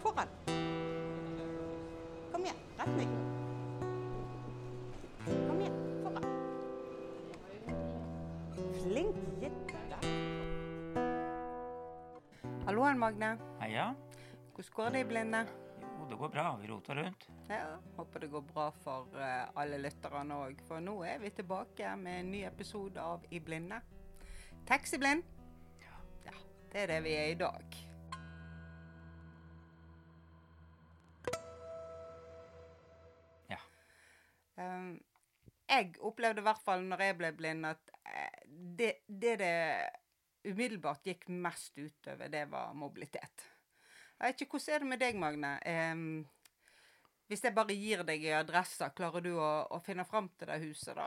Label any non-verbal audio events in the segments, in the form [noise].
Foran. Kom igjen. Retning. Kom igjen. Foran. Flink jente. Halloen, Magne. Heia. Hvordan går det i blinde? Det går bra. Vi roter rundt. Ja, Håper det går bra for eh, alle lytterne òg, for nå er vi tilbake med en ny episode av I blinde. Taxiblind. Ja, det er det vi er i dag. Ja. Um, jeg opplevde i hvert fall når jeg ble blind, at eh, det, det det umiddelbart gikk mest utover, det var mobilitet. Jeg vet ikke, Hvordan er det med deg, Magne? Em, hvis jeg bare gir deg en adresse, klarer du å, å finne fram til det huset, da?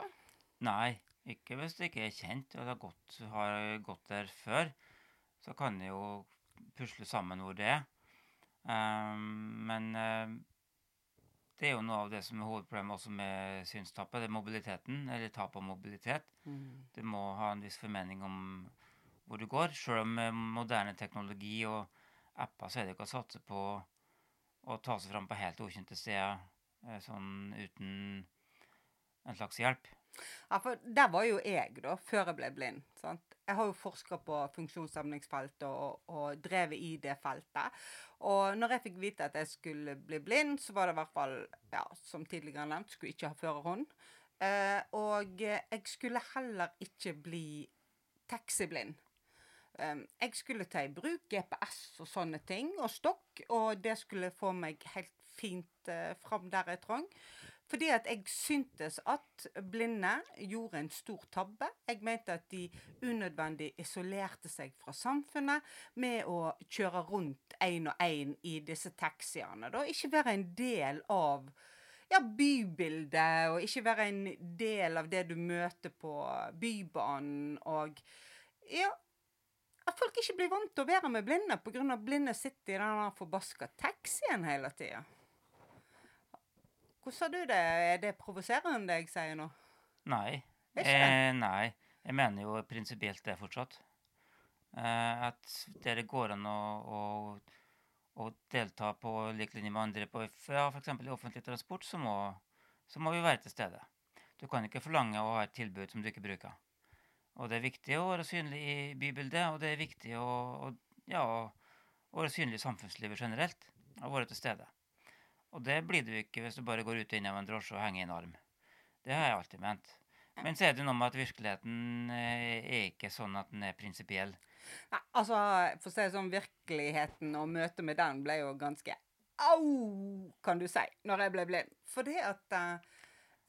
Nei, ikke hvis det ikke er kjent og det har gått, har gått der før. Så kan jeg jo pusle sammen hvor det er. Um, men eh, det er jo noe av det som er hovedproblemet også med synstappet. Det er mobiliteten, eller tap av mobilitet. Du må ha en viss formening om hvor du går. Selv om moderne teknologi og apper så er det ikke å satse på å ta seg fram på helt ukjente steder eh, sånn uten en slags hjelp. Ja, for der var jo jeg, da, før jeg ble blind. sant? Jeg har jo forska på funksjonshemningsfeltet og, og drevet i det feltet. Og når jeg fikk vite at jeg skulle bli blind, så var det i hvert fall, ja, som tidligere nevnt, skulle ikke ha førerhånd. Eh, og jeg skulle heller ikke bli taxiblind. Jeg skulle ta i bruk GPS og sånne ting, og stokk, og det skulle få meg helt fint uh, fram der jeg trang. Fordi at jeg syntes at blinde gjorde en stor tabbe. Jeg mente at de unødvendig isolerte seg fra samfunnet med å kjøre rundt én og én i disse taxiene. Da. Ikke være en del av ja, bybildet, og ikke være en del av det du møter på Bybanen. Og ja, at folk ikke blir vant til å være med blinde pga. blinde sitter i den forbaska taxien hele tida. Hvordan sa du det? Er det provoserende det jeg sier nå? Nei. Eh, nei. Jeg mener jo prinsipielt det fortsatt. Eh, at det går an å, å, å delta på lik linje med andre på ja, f.eks. i offentlig transport, så må, så må vi være til stede. Du kan ikke forlange å ha et tilbud som du ikke bruker. Og det er viktig å være synlig i bybildet, og det er viktig å, å, ja, å være synlig i samfunnslivet generelt. Og være til stede. Og det blir du ikke hvis du bare går ut og inn av en drosje og henger i en arm. Det har jeg alltid ment. Men så er det noe med at virkeligheten eh, er ikke sånn at den er prinsipiell. Nei, altså, for å si det sånn, virkeligheten og møtet med den ble jo ganske au, kan du si, når jeg ble blind. Fordi at eh,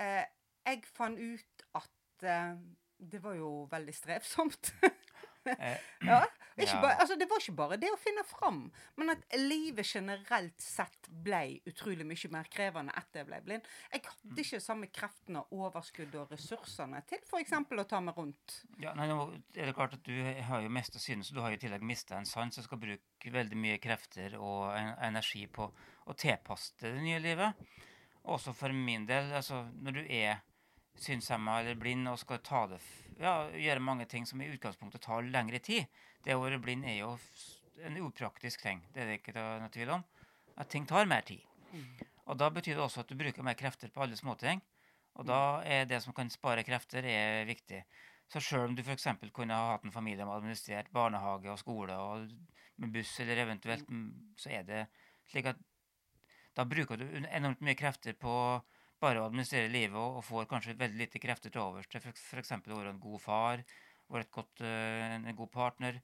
eh, jeg fant ut at eh, det var jo veldig strevsomt. [laughs] Eh, [laughs] ja, Bare, altså, det var ikke bare det å finne fram, men at livet generelt sett ble utrolig mye mer krevende etter jeg ble blind. Jeg hadde ikke samme kreftene, overskuddet og ressursene til f.eks. å ta meg rundt. Ja, nei, nå er det klart at Du har jo mista synet, så du har jo i tillegg mista en sans og skal bruke veldig mye krefter og energi på å tilpasse det nye livet. Også for min del, altså når du er synshemma eller blind og skal ta det, ja, gjøre mange ting som i utgangspunktet tar lengre tid Det å være blind er jo en upraktisk ting. Det er det ikke noe tvil om. At ting tar mer tid. Og da betyr det også at du bruker mer krefter på alle småting. Og da er det som kan spare krefter, er viktig. Så sjøl om du f.eks. kunne ha hatt en familie med administrert barnehage og skole og med buss, eller eventuelt mm, så er det slik at da bruker du enormt mye krefter på bare å administrere livet og, og får kanskje veldig lite krefter til overs til f.eks. å være en god far, være et godt, eh, en god partner.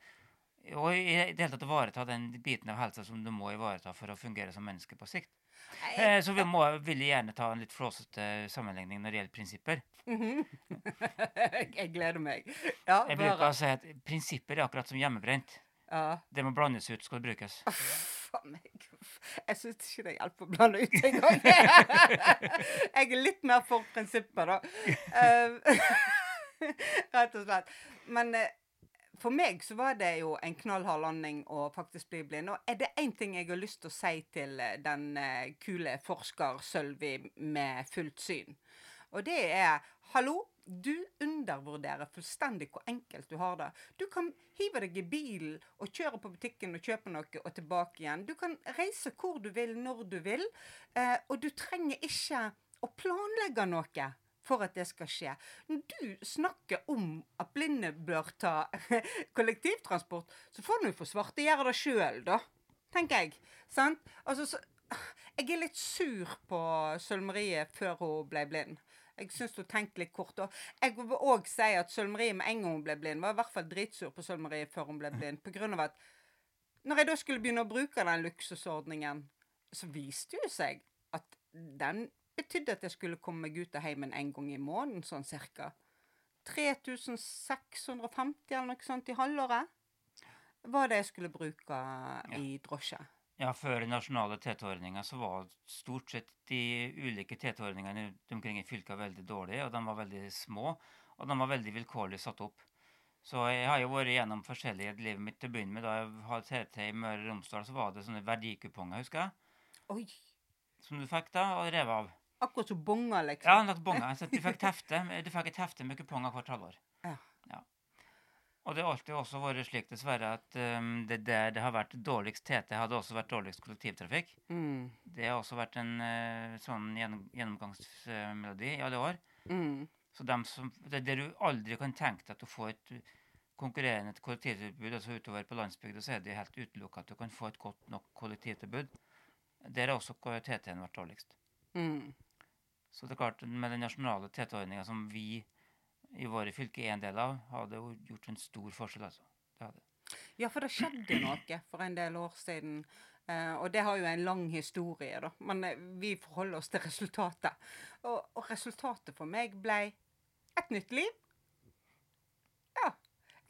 Og i det hele tatt ivareta den biten av helsa som du må ivareta for å fungere som menneske på sikt. Jeg, Eh, så vi må, vil gjerne ta en litt flåsete sammenligning når det gjelder prinsipper. [laughs] jeg gleder meg. Ja, Jeg bruker bare. å si at prinsipper er akkurat som hjemmebrent. Ja. Det må blandes ut, skal det brukes. Faen meg. Jeg syns ikke det hjelper å blande ut engang. [laughs] jeg er litt mer for prinsippet, da. Eh, [laughs] Rett og slett. Men eh, for meg så var det jo en knallhard landing å faktisk bli blind. Og er det én ting jeg har lyst til å si til eh, den eh, kule forsker Sølvi med fullt syn, og det er Hallo, du undervurderer fullstendig hvor enkelt du har det. Du kan hive deg i bilen og kjøre på butikken og kjøpe noe og tilbake igjen. Du kan reise hvor du vil, når du vil, eh, og du trenger ikke å planlegge noe for at det skal skje. Når du snakker om at blinde bør ta [laughs] kollektivtransport, så får du for svarte gjøre det sjøl, da. Tenker jeg. Sant? Altså, så, jeg er litt sur på Sølv før hun ble blind. Jeg syns hun tenkte litt kort. Og jeg vil òg si at Sølv med en gang hun ble blind, var i hvert fall dritsur på Sølv før hun ble blind. På grunn av at når jeg da skulle begynne å bruke den luksusordningen, så viste det seg at den betydde at jeg skulle komme meg ut av heimen en gang i måneden, sånn cirka. 3650 eller noe sånt i halvåret var det jeg skulle bruke i drosje. Ja, før den nasjonale TT-ordninga så var stort sett de ulike TT-ordningene omkring i fylka veldig dårlige, og de var veldig små, og de var veldig vilkårlig satt opp. Så jeg har jo vært gjennom forskjellige livet mitt til å begynne med. Da jeg hadde TT i Møre og Romsdal, så var det sånne verdikuponger, husker jeg. Oi. Som du fikk da, og rev av. Akkurat som bonger, liksom. Ja, bonger. Så du fikk, hefte, du fikk et hefte med kuponger hvert halvår. Ja. ja. Og det har alltid også vært slik, dessverre, at um, det der det har vært dårligst TT, hadde også vært dårligst kollektivtrafikk. Mm. Det har også vært en uh, sånn gjennom, gjennomgangsmelodi i alle år. Mm. Så dem som, det, det du aldri kan tenke deg at du får et konkurrerende kollektivtilbud altså utover på landsbygda, så er det helt utelukka at du kan få et godt nok kollektivtilbud. Der har også TT-en vært dårligst. Mm. Så det er klart, med den nasjonale TT-ordninga som vi i våre fylker er en del av, har det jo gjort en stor forskjell, altså. Det hadde. Ja, for det skjedde noe for en del år siden. Eh, og det har jo en lang historie, da. Men eh, vi forholder oss til resultatet. Og, og, resultatet for meg ble et nytt liv. Ja.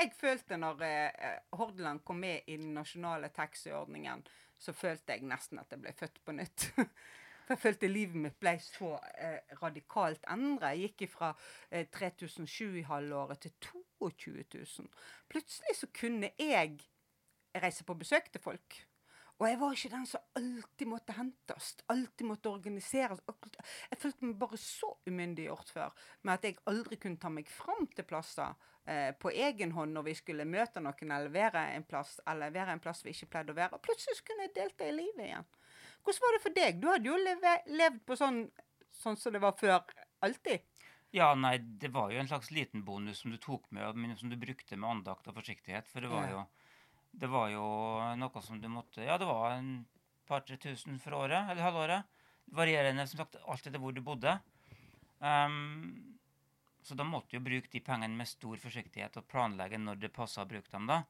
Jeg følte når eh, Hordaland kom med i den nasjonale taxiordningen, så følte jeg nesten at jeg ble født på nytt. [laughs] Jeg følte livet mitt ble så eh, radikalt endra. Jeg gikk fra eh, 3007 i halvåret til 22 000. Plutselig så kunne jeg reise på besøk til folk. Og jeg var ikke den som alltid måtte hentes, alltid måtte organiseres. Jeg følte meg bare så umyndiggjort før, med at jeg aldri kunne ta meg fram til plasser eh, på egen hånd når vi skulle møte noen eller være en plass, eller være en plass vi ikke pleide å være. Og plutselig kunne jeg delta i livet igjen. Hvordan var det for deg? Du hadde jo leve, levd på sånn, sånn som det var før, alltid. Ja, nei, det var jo en slags liten bonus som du tok med, men som du brukte med andakt og forsiktighet. For det var, jo, det var jo noe som du måtte Ja, det var en par-tre tusen for året, eller halvåret. Varierende som sagt alt etter hvor du bodde. Um, så da måtte du jo bruke de pengene med stor forsiktighet og planlegge når det passa å bruke dem. da.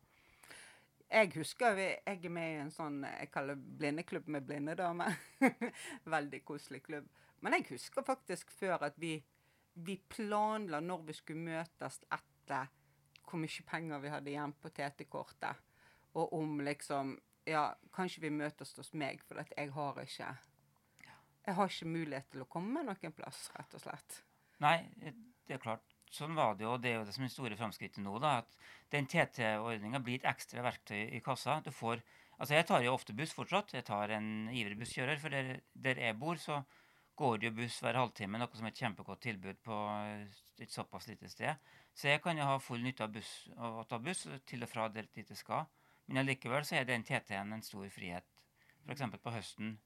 Jeg husker jeg er med i en sånn jeg kaller blindeklubb med blinde damer. [laughs] Veldig koselig klubb. Men jeg husker faktisk før at vi, vi planla når vi skulle møtes etter hvor mye penger vi hadde igjen på TT-kortet. Og om liksom Ja, kanskje vi møtes hos meg, for at jeg har ikke Jeg har ikke mulighet til å komme noen plass, rett og slett. Nei, det er klart sånn var det jo, og det er jo det som er store framskrittet nå. da, at Den TT-ordninga blir et ekstra verktøy i kassa. Du får, altså Jeg tar jo ofte buss fortsatt. Jeg tar en ivrig busskjører. For der, der, jeg bor, så går det jo buss hver halvtime, noe som er et kjempegodt tilbud på et såpass lite sted. Så jeg kan jo ha full nytte av buss, å ta buss til og fra dit jeg skal. Men allikevel så er den TT-en en stor frihet. F.eks. på høsten,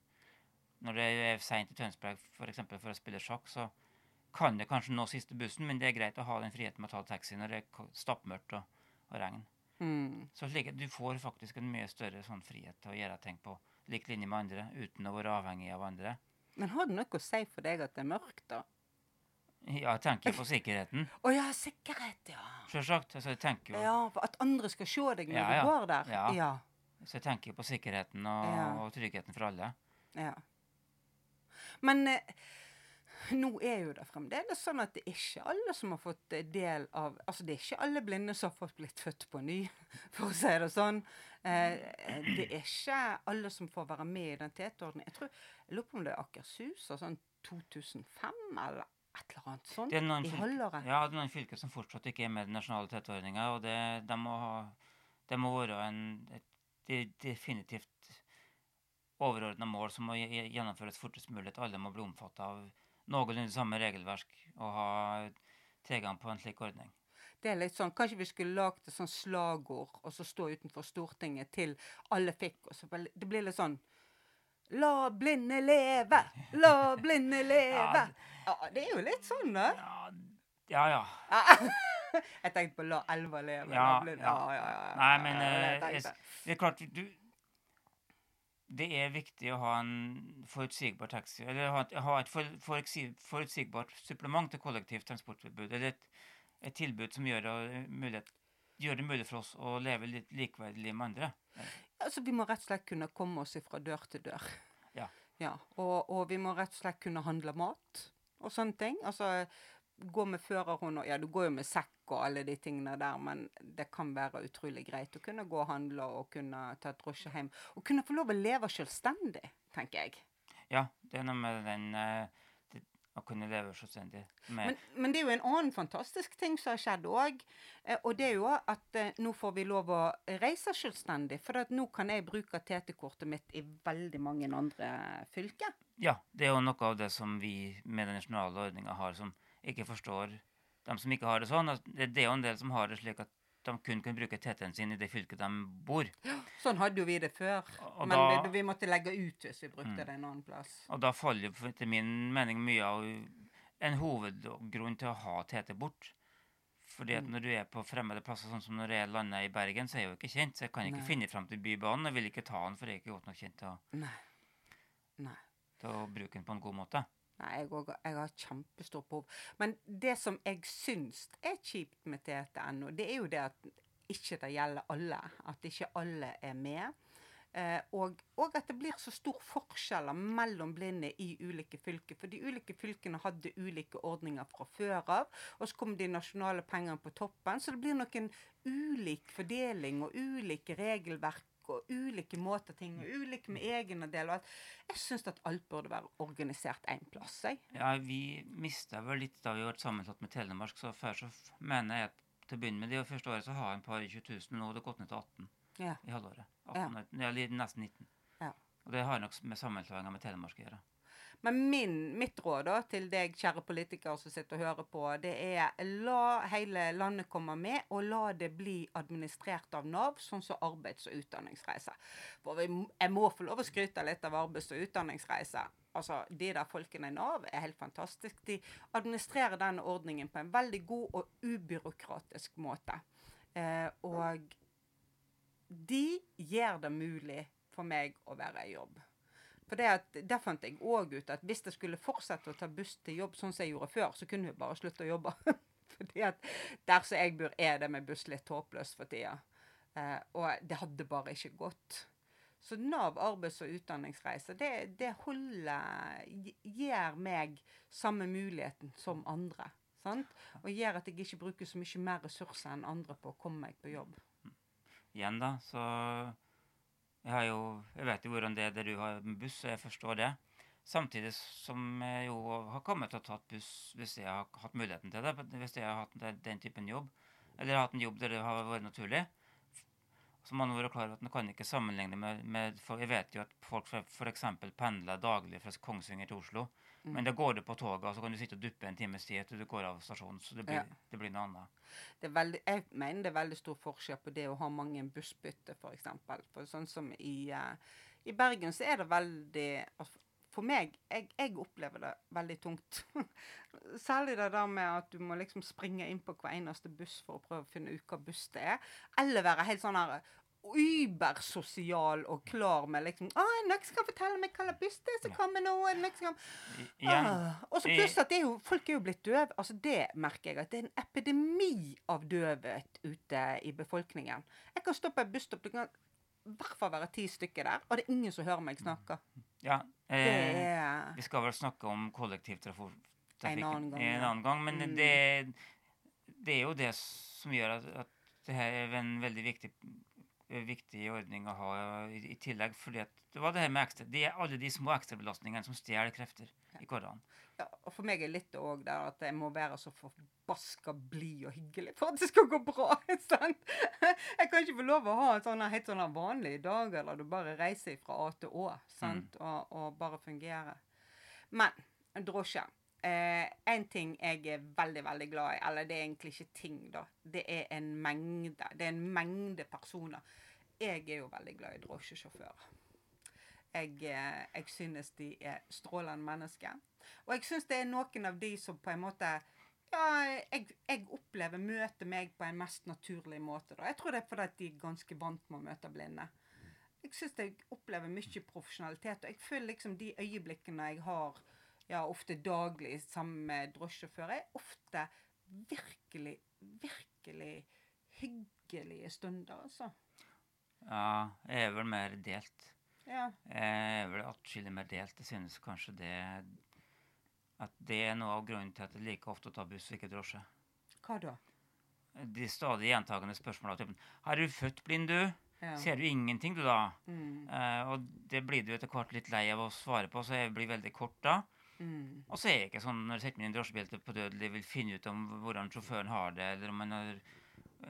når det er seint i Tønsberg for, for å spille sjakk, så kan det kanskje nå siste bussen, men det er greit å ha den friheten med å ta taxi når det er stappmørkt og, og regn. Mm. Så slik, du får faktisk en mye større sånn frihet til å gjøre ting på lik linje med andre, uten å være avhengig av andre. Men har det noe å si for deg at det er mørkt, da? Ja, jeg tenker på sikkerheten. [laughs] Å oh, ja, sikkerhet, ja. Selvsagt. Altså, jeg tenker jo Ja, At andre skal se deg når ja, ja. du går der? Ja. ja. Så jeg tenker på sikkerheten og, og tryggheten for alle. Ja. Men eh, nå er jo det fremdeles sånn at det er ikke alle som har fått eh, del av Altså det er ikke alle blinde som har fått blitt født på ny, [laughs] for å si det sånn. Eh, det er ikke alle som får være med i den TT-ordningen. Jeg tror, jeg lurer på om det er Akershus og sånn 2005, eller et eller annet sånt Det er noen i halvåret. ja, det er noen fylker som fortsatt ikke er med i den nasjonale TT-ordninga, og det, de må ha, det må være en, et et definitivt overordna mål som må gjennomføres fortest mulig. At alle må bli omfatta av noenlunde samme regelverk og ha tilgang på en slik ordning. Det er litt sånn, Kanskje vi skulle lagd et sånn slagord og så stå utenfor Stortinget til alle fikk. og så Det blir litt sånn La blinde leve! La blinde [laughs] leve! Ja, det er jo litt sånn, da. Ja, ja. ja. [laughs] Jeg tenkte på La elva leve. Ja, la ja. ja, ja, ja. Nei, men eh, det er klart du Det er viktig å ha en forutsigbar taxi, eller ha ha et for, forutsigbart supplement til kollektivt transporttilbud. Eller et, et tilbud som gjør det, mulighet, gjør det mulig for oss å leve litt likeverdig liv med andre. Altså, Vi må rett og slett kunne komme oss fra dør til dør. Ja. Ja, og, og vi må rett og slett kunne handle mat og sånne ting. Altså, gå med førerhund og Ja, du går jo med sekk og alle de tingene der, men det kan være utrolig greit å kunne gå og handle og kunne ta drosje hjem. Og kunne få lov å leve selvstendig, tenker jeg. Ja, det er noe med den eh, det, å kunne leve selvstendig. Men, men det er jo en annen fantastisk ting som har skjedd òg. Eh, og det er jo at eh, nå får vi lov å reise selvstendig. For nå kan jeg bruke TT-kortet mitt i veldig mange andre fylker. ja, det er jo noe av det som vi med den nasjonale ordninga har, som ikke forstår De som ikke har det sånn. Det, det er jo en del som har det slik at de kun kan bruke TT-en sin i det fylket de bor. Sånn hadde jo vi det før. Og men da- vi, vi måtte legge ut hvis vi brukte Mm. det en annen plass. Og da faller jo etter min mening mye av en hovedgrunn til å ha TT bort. Fordi at Mm. når du er på fremmede plasser, sånn som når jeg lander i Bergen, så er jeg jo ikke kjent. Så jeg kan ikke Nei. finne fram til Bybanen. Jeg vil ikke ta den, for jeg er ikke godt nok kjent til å, Nei. Nei. til å bruke den på en god måte. Nei, jeg, også, jeg har kjempestort behov. Men det som jeg syns er kjipt med TTNO, det er jo det at ikke det gjelder alle. At ikke alle er med. Eh, og, og at det blir så stor forskjeller mellom blinde i ulike fylker. For de ulike fylkene hadde ulike ordninger fra før av. Og så kom de nasjonale pengene på toppen. Så det blir noen ulik fordeling og ulike regelverk og ulike måter ting og ulike med egenandel og alt. Jeg syns at alt burde være organisert én plass. Jeg. Ja, vi mista vel litt da vi ble sammenslått med Telemark, så før så mener jeg at til å begynne med det første året så har jeg en par 20 000, nå har det gått ned til 18 Ja. i halvåret. 18, ja. nesten 19. Ja. Og det har nok med sammenslåinga med Telemark å gjøre. Men min, mitt råd da, til deg, kjære politikere som sitter og hører på, det er la hele landet komme med, og la det bli administrert av Nav, sånn som arbeids- og utdanningsreiser. For jeg må få lov å skryte litt av arbeids- og utdanningsreiser. Altså, De der folkene i Nav er helt fantastiske. De administrerer denne ordningen på en veldig god og ubyråkratisk måte. Eh, og de gjør det mulig for meg å være i jobb. For det at, Der fant jeg òg ut at hvis jeg skulle fortsette å ta buss til jobb sånn som jeg gjorde før, så kunne jeg bare slutte å jobbe. [laughs] Fordi at der som jeg bor, er det med buss litt håpløst for tida. Eh, og det hadde bare ikke gått. Så Nav arbeids- og utdanningsreise, det, det holder gi- Gir meg samme muligheten som andre. Sant? Og gjør at jeg ikke bruker så mye mer ressurser enn andre på å komme meg på jobb. Igjen, da, så Jeg jo Jeg vet jo hvordan det er der du har med buss, og jeg forstår det. Samtidig som jeg jo har kommet til å ta buss hvis jeg har hatt muligheten til det. Hvis jeg har hatt den, typen jobb. Eller hatt en jobb der det har vært naturlig. Så må man være klar over at man kan ikke sammenligne med, med for Jeg vet jo at folk f.eks. pendler daglig fra Kongsvinger til Oslo. Mm. Men da går du på toget, og så kan du sitte og duppe en times tid til du går av stasjonen. Så det blir, Ja. det blir noe annet. det veldig, jeg mener det er veldig stor forskjell på det å ha mange bussbytter, f.eks. For, eksempel. for sånn som i, eh, i Bergen så er det veldig altså, For meg, jeg, jeg opplever det veldig tungt. [laughs] Særlig det der med at du må liksom springe inn på hver eneste buss for å prøve å finne ut hva buss det er. Eller være helt sånn her übersosial og klar med liksom Å, noen skal fortelle meg hva slags er som kommer nå. I, Ah, og så pluss at det er jo, folk er jo blitt døve. Altså Det merker jeg at det er en epidemi av døvhet ute i befolkningen. Jeg kan stå på et busstopp, det kan i hvert fall være ti stykker der, og det er ingen som hører meg snakke. ja, eh, er Vi skal vel snakke om kollektivtrafikk En annen gang, en annen gang, men Mm. det, det er jo det som gjør at, at det her er en veldig viktig, viktig ordning å ha i, i tillegg. fordi at det var det her med ekstra, det er alle de små ekstrabelastningene som stjeler krefter i hverdagen. Ja, og for meg er litt òg der at jeg må være så forbaska blid og hyggelig for at det skal gå bra. [laughs] sant? Jeg kan ikke få lov å ha en sånn helt sånn vanlig dag, eller du bare reiser fra A til Å sant? Og, og bare fungerer. Men drosje. Eh, en ting jeg er veldig, veldig glad i, eller det er egentlig ikke ting, da. Det er en mengde. Det er en mengde personer. Jeg er jo veldig glad i drosjesjåfører. Jeg, eh, jeg synes de er strålende mennesker. Og jeg synes det er noen av de som på en måte ja, jeg, jeg opplever møter meg på en mest naturlig måte. da. Jeg tror det er fordi de er ganske vant med å møte blinde. Jeg syns jeg opplever mye profesjonalitet. Og jeg føler liksom de øyeblikkene jeg har ja, ofte daglig sammen med drosjesjåfører, er ofte virkelig, virkelig hyggelige stunder, altså. Ja, jeg er vel mer delt. Ja. Jeg er vel atskillig mer delt. Jeg synes kanskje det at det er noe av grunnen til at jeg liker ofte å ta buss og ikke drosje. Hva da? De stadig gjentagende spørsmåla typen 'Er du født blind, du?' Ja. Ser du ingenting, du, da? Mm, Eh, og det blir du etter hvert litt lei av å svare på, så jeg blir veldig kort da. mm, Og så er jeg ikke sånn når jeg setter meg inn i drosjebildet på dødelig, vil finne ut om hvordan sjåføren har det, eller om han har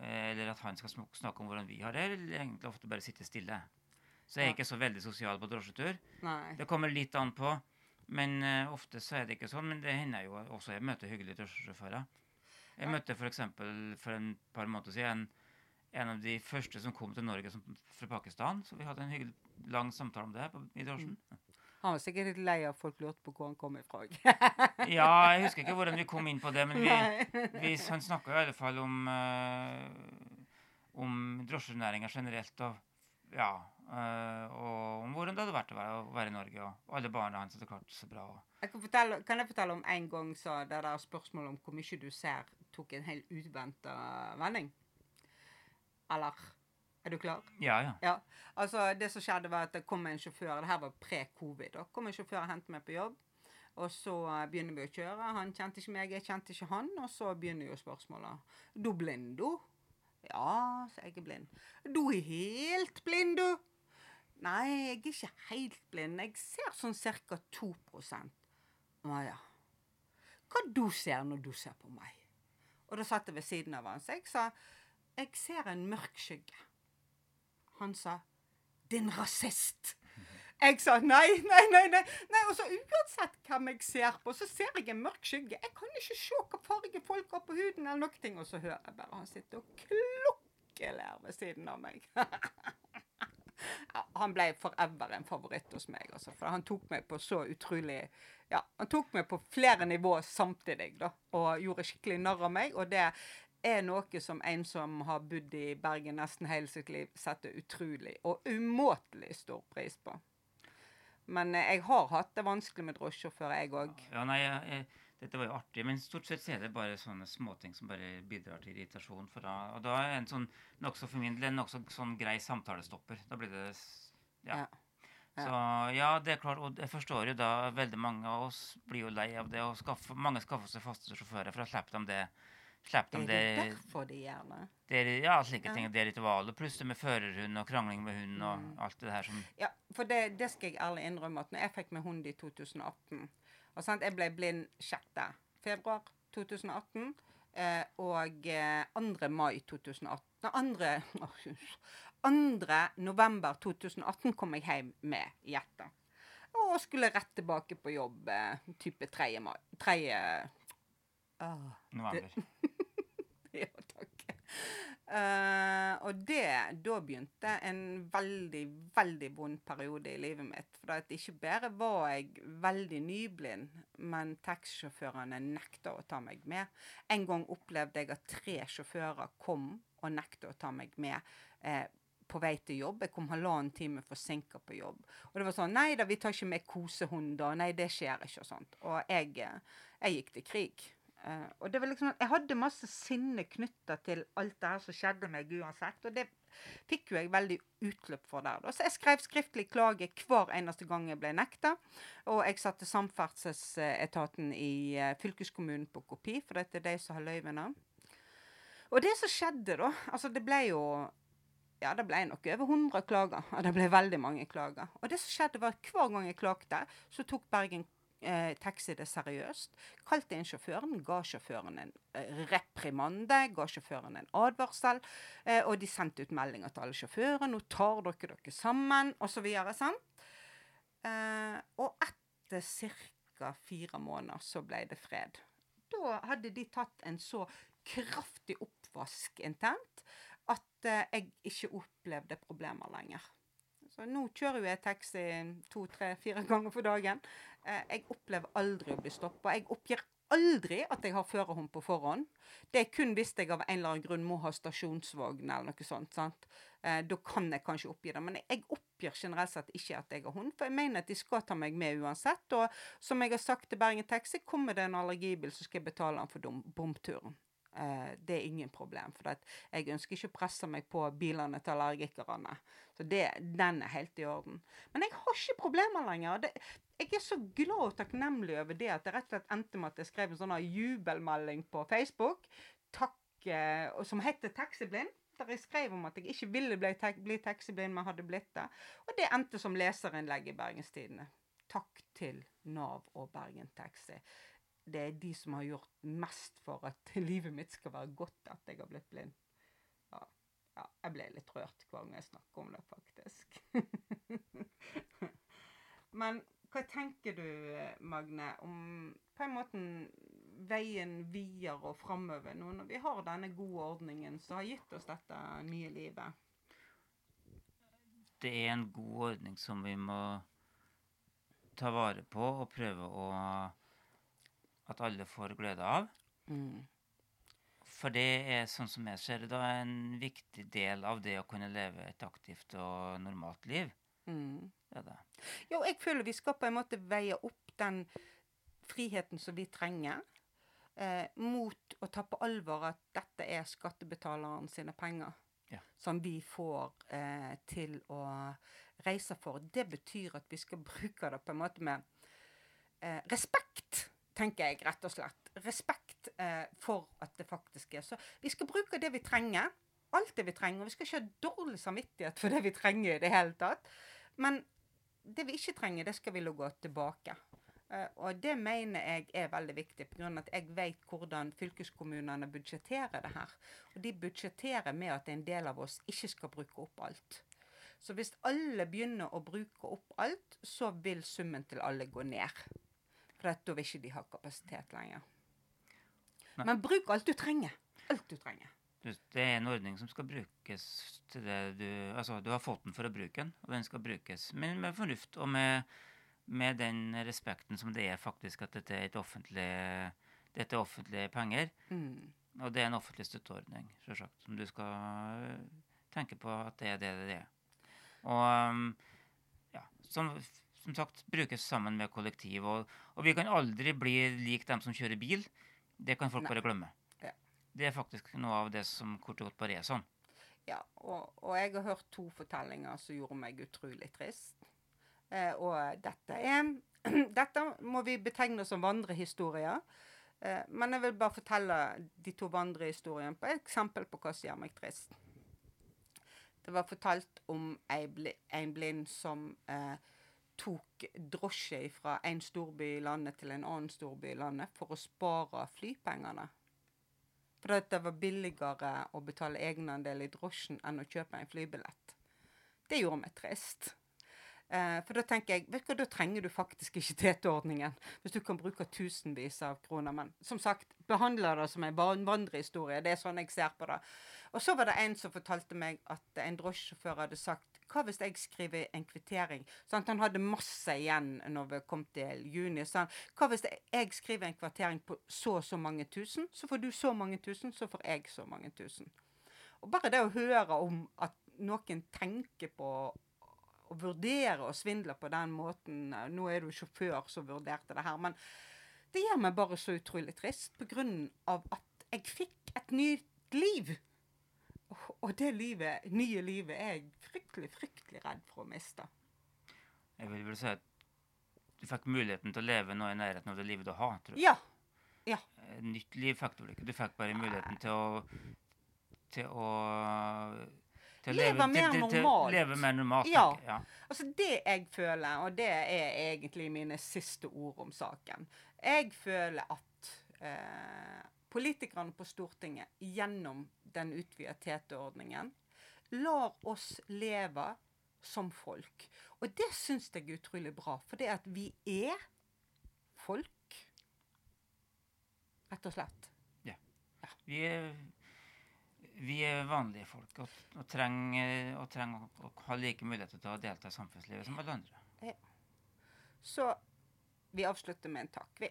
eller at han skal snakke om hvordan vi har det, eller egentlig ofte bare sitte stille. Så jeg er Ja. ikke så veldig sosial på drosjetur. nei. Det kommer litt an på, men uh, ofte så er det ikke sånn. Men det hender jo også jeg møter hyggelige drosjesjåfører. Jeg Ja. møtte f.eks. For, for en par måneder siden en, av de første som kom til Norge som, fra Pakistan. Så vi hadde en hyggelig lang samtale om det på, i drosjen. Han var sikkert litt lei av folk lurte på hvor han kom ifra. [laughs] Ja, jeg husker ikke hvordan vi kom inn på det, men vi, vi, han snakka i alle fall om uh, om drosjenæringa generelt. og ja, eh, og om hvordan det hadde vært å være, å være i Norge. Og, alle barna hans hadde klart så bra. Jeg kan, fortelle, kan jeg fortelle om en gang så det der spørsmålet om hvor mye du ser, tok en helt uventa vending? Eller Er du klar? ja, ja. Ja. Altså, det som skjedde, var at det kom en sjåfør Det her var pre-covid. Da kom en sjåfør og hentet meg på jobb. Og så begynner vi å kjøre. Han kjente ikke meg, jeg kjente ikke han. Og så begynner jo spørsmålet. Du blind, du? Ja, så jeg er blind. Du er helt blind, du? Nei, jeg er ikke helt blind. Jeg ser sånn ca. 2 Å ja. Hva du ser når du ser på meg? Og da satt jeg ved siden av han, så jeg sa jeg ser en mørk skygge. Han sa 'din rasist'. Jeg sa nei, nei, nei. nei, nei. Og så uansett hvem jeg ser på, så ser jeg en mørk skygge. Jeg kan ikke se hva farge folk har på huden, eller noe. ting, Og så hører jeg bare han sitter og klokkeler ved siden av meg. [laughs] han ble forever en favoritt hos meg, altså, for han tok meg på så utrolig Ja, han tok meg på flere nivåer samtidig, da, og gjorde skikkelig narr av meg. Og det er noe som en som har bodd i Bergen nesten hele sitt liv, setter utrolig og umåtelig stor pris på. Men eh, jeg har hatt det vanskelig med drosjesjåfører, jeg òg. Ja, nei, jeg, jeg, Dette var jo artig, men stort sett er det bare sånne småting som bare bidrar til irritasjon. Da, og da er en sånn nokså for min del en nokså sånn grei samtalestopper. Da blir det Ja. Ja. Ja. Så ja, det er klart. Og jeg forstår jo da veldig mange av oss blir jo lei av det. Og skaffer, mange skaffer seg faste sjåfører, for å slippe dem det. Slipper Er det Er det, derfor de gjør det? det er, ja, slike Ja. ting. Det ritualet. Pluss det med førerhund og krangling med hund og Mm. alt det her som Ja, for det, det skal jeg ærlig innrømme at når jeg fikk meg hund i 2018 og sant, Jeg ble blind 6. februar 2018. Eh, og eh, 2. mai 2018 Nei, 2. 2. november 2018 kom jeg hjem med hjertet. Og skulle rett tilbake på jobb eh, type 3. mai. 3. Åh, november. [laughs] Eh, og det, da begynte en veldig, veldig vond periode i livet mitt. For at ikke bare var jeg veldig nyblind, men taxisjåførene nekta å ta meg med. En gang opplevde jeg at tre sjåfører kom og nekta å ta meg med. Uh, på vei til jobb. Jeg kom halvannen time forsinka på jobb. Og det var sånn Nei da, vi tar ikke med kosehunder. Nei, det skjer ikke. Og sånt. Og jeg, eh, jeg gikk til krig. Eh, og det var liksom, Jeg hadde masse sinne knytta til alt det her som skjedde meg uansett. Og det fikk jo jeg veldig utløp for der. da. Så jeg skrev skriftlig klage hver eneste gang jeg ble nekta. Og jeg satte Samferdselsetaten i eh, fylkeskommunen på kopi, for dette er de som har løyvene. Og det som skjedde, da Altså, det ble jo ja, det ble nok over 100 klager. Og det ble veldig mange klager. Og det som skjedde var at hver gang jeg klagde, så tok Bergen eh, taxi det seriøst. Kalte inn sjåføren, ga sjåføren en eh, reprimande, ga sjåføren en advarsel. Eh, og de sendte ut meldinger til alle sjåfører. 'Nå tar dere dere sammen', osv. Eh, og etter ca. fire måneder så ble det fred. Da hadde de tatt en så kraftig oppvask internt at eh, jeg ikke opplevde problemer lenger. Så nå kjører jo jeg taxi to, tre, fire ganger for dagen. Eh, jeg opplever aldri å bli stoppa. Jeg oppgir aldri at jeg har førerhånd på forhånd. Det er kun hvis jeg av en eller annen grunn må ha stasjonsvogn eller noe sånt. sant? Eh, da kan jeg kanskje oppgi det. Men jeg oppgir generelt sett ikke at jeg har hund, for jeg mener at de skal ta meg med uansett. Og som jeg har sagt til Bergen Taxi, kommer det en allergibil, så skal jeg betale den for bomturen. Eh, det er ingen problem. For jeg ønsker ikke å presse meg på bilene til allergikerne. Så det, den er helt i orden. Men jeg har ikke problemer lenger. Det, jeg er så glad og takknemlig over det at det rett og slett endte med at jeg skrev en sånn jubelmelding på Facebook takk, eh, som heter 'Taxiblind'. Der jeg skrev om at jeg ikke ville bli, bli taxiblind, men hadde blitt det. Og det endte som leserinnlegg i Bergens Tidende. Takk til Nav og Bergen Taxi det er de som har gjort mest for at [laughs] livet mitt skal være godt at jeg har blitt blind. Ja, ja jeg ble litt rørt hver gang jeg snakker om det, faktisk. [laughs] Men hva tenker du, Magne, om på en måte veien videre og framover nå når vi har denne gode ordningen som har gitt oss dette nye livet? Det er en god ordning som vi må ta vare på og prøve å at alle får glede av. Mm. For det er, sånn som jeg ser det, da en viktig del av det å kunne leve et aktivt og normalt liv. Mm. Jo, jeg føler vi skal på en måte veie opp den friheten som vi trenger, eh, mot å ta på alvor at dette er skattebetaleren sine penger. Ja. Som vi får eh, til å reise for. Det betyr at vi skal [laughs] bruke det på en måte med eh, respekt tenker jeg rett og slett. Respekt eh, for at det faktisk er så. Vi skal bruke det vi trenger. Alt det vi trenger. Og vi skal ikke ha dårlig samvittighet for det vi trenger i det hele tatt. Men det vi ikke trenger, det skal vi gå tilbake. Uh, og det mener jeg er veldig viktig, pga. at jeg vet hvordan fylkeskommunene budsjetterer det her. Og de budsjetterer med at en del av oss ikke skal bruke opp alt. Så hvis alle begynner å bruke opp alt, så vil summen til alle gå ned. For da vil ikke de ha kapasitet lenger. Nei. Men bruk alt du trenger. Alt du trenger. Det er en ordning som skal brukes til det du Altså, du har fått den for å bruke den, og den skal brukes med, med fornuft og med, med, den respekten som det er faktisk at dette er offentlig dette er offentlige penger. Mm. Og det er en offentlig støtteordning, selvsagt, som du skal tenke på at det er det det er. Og ja, som som sagt brukes sammen med kollektiv. Og, og vi kan aldri bli lik dem som kjører bil. Det kan folk Nei. bare glemme. Det er faktisk noe av det som kort og godt bare er sånn. Ja, og, og, jeg har hørt to fortellinger som gjorde meg utrolig trist. Eh, og dette er [clears throat] Dette må vi betegne som vandrehistorier. Eh, men jeg vil bare fortelle de to vandrehistoriene på et eksempel på hva som gjør meg trist. Det var fortalt om en blind som eh, tok drosje fra en storby i landet til en annen storby i landet for å spare flypengene. For det var billigere å betale egenandel i drosjen enn å kjøpe en flybillett. Det gjorde meg trist. Eh, for da tenker jeg, vet du hva, da trenger du faktisk ikke TT-ordningen. Hvis du kan bruke tusenvis av kroner. Men som sagt, behandler det som en vandrehistorie. Det er sånn jeg ser på det. Og så var det en som fortalte meg at en drosjesjåfør hadde sagt hva hvis jeg skriver en kvittering? Sånn, han hadde masse igjen når vi kom til juni. Sånn, hva hvis jeg skriver en kvittering på så og så mange tusen? Så får du så mange tusen, så får jeg så mange tusen. Og bare det å høre om at noen tenker på å vurdere å svindle på den måten Nå er du sjåfør som vurderte det her, men det gjør meg bare så utrolig trist på grunn av at jeg fikk et nytt liv. Og det livet, nye livet er jeg fryktelig, fryktelig redd for å miste. Jeg vil vel si at du fikk muligheten til å leve nå i nærheten av det livet du har, tror jeg. Ja. ja. Eh, nytt liv fikk du ikke. Du fikk bare muligheten til å, til å Til å Leve mer til, til, normalt. Leve mer normalt. Ja. ja. Altså Det jeg føler, og det er egentlig mine siste ord om saken Jeg føler at eh, politikerne på Stortinget gjennom den utvida TT-ordningen lar oss leve som folk. Og det syns jeg er utrolig bra, for det at vi er folk. Rett og slett. Vi er, vi er vanlige folk og, og trenger, og trenger å, å ha like muligheter til å delta i samfunnslivet som alle andre. Så vi avslutter med en takk. Vi.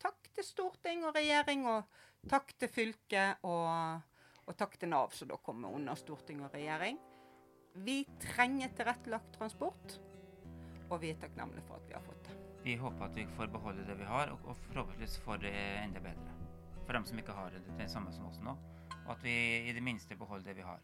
Takk til storting og regjering, og takk til fylket, og, og takk til Nav, som da kommer under storting og regjering. Vi trenger tilrettelagt transport, og vi er takknemlige for at vi har fått det. Vi håper at vi får beholde det vi har, og, forhåpentligvis får det enda bedre. For dem som ikke har det, det samme som oss nå. Og at vi i det minste beholder det vi har.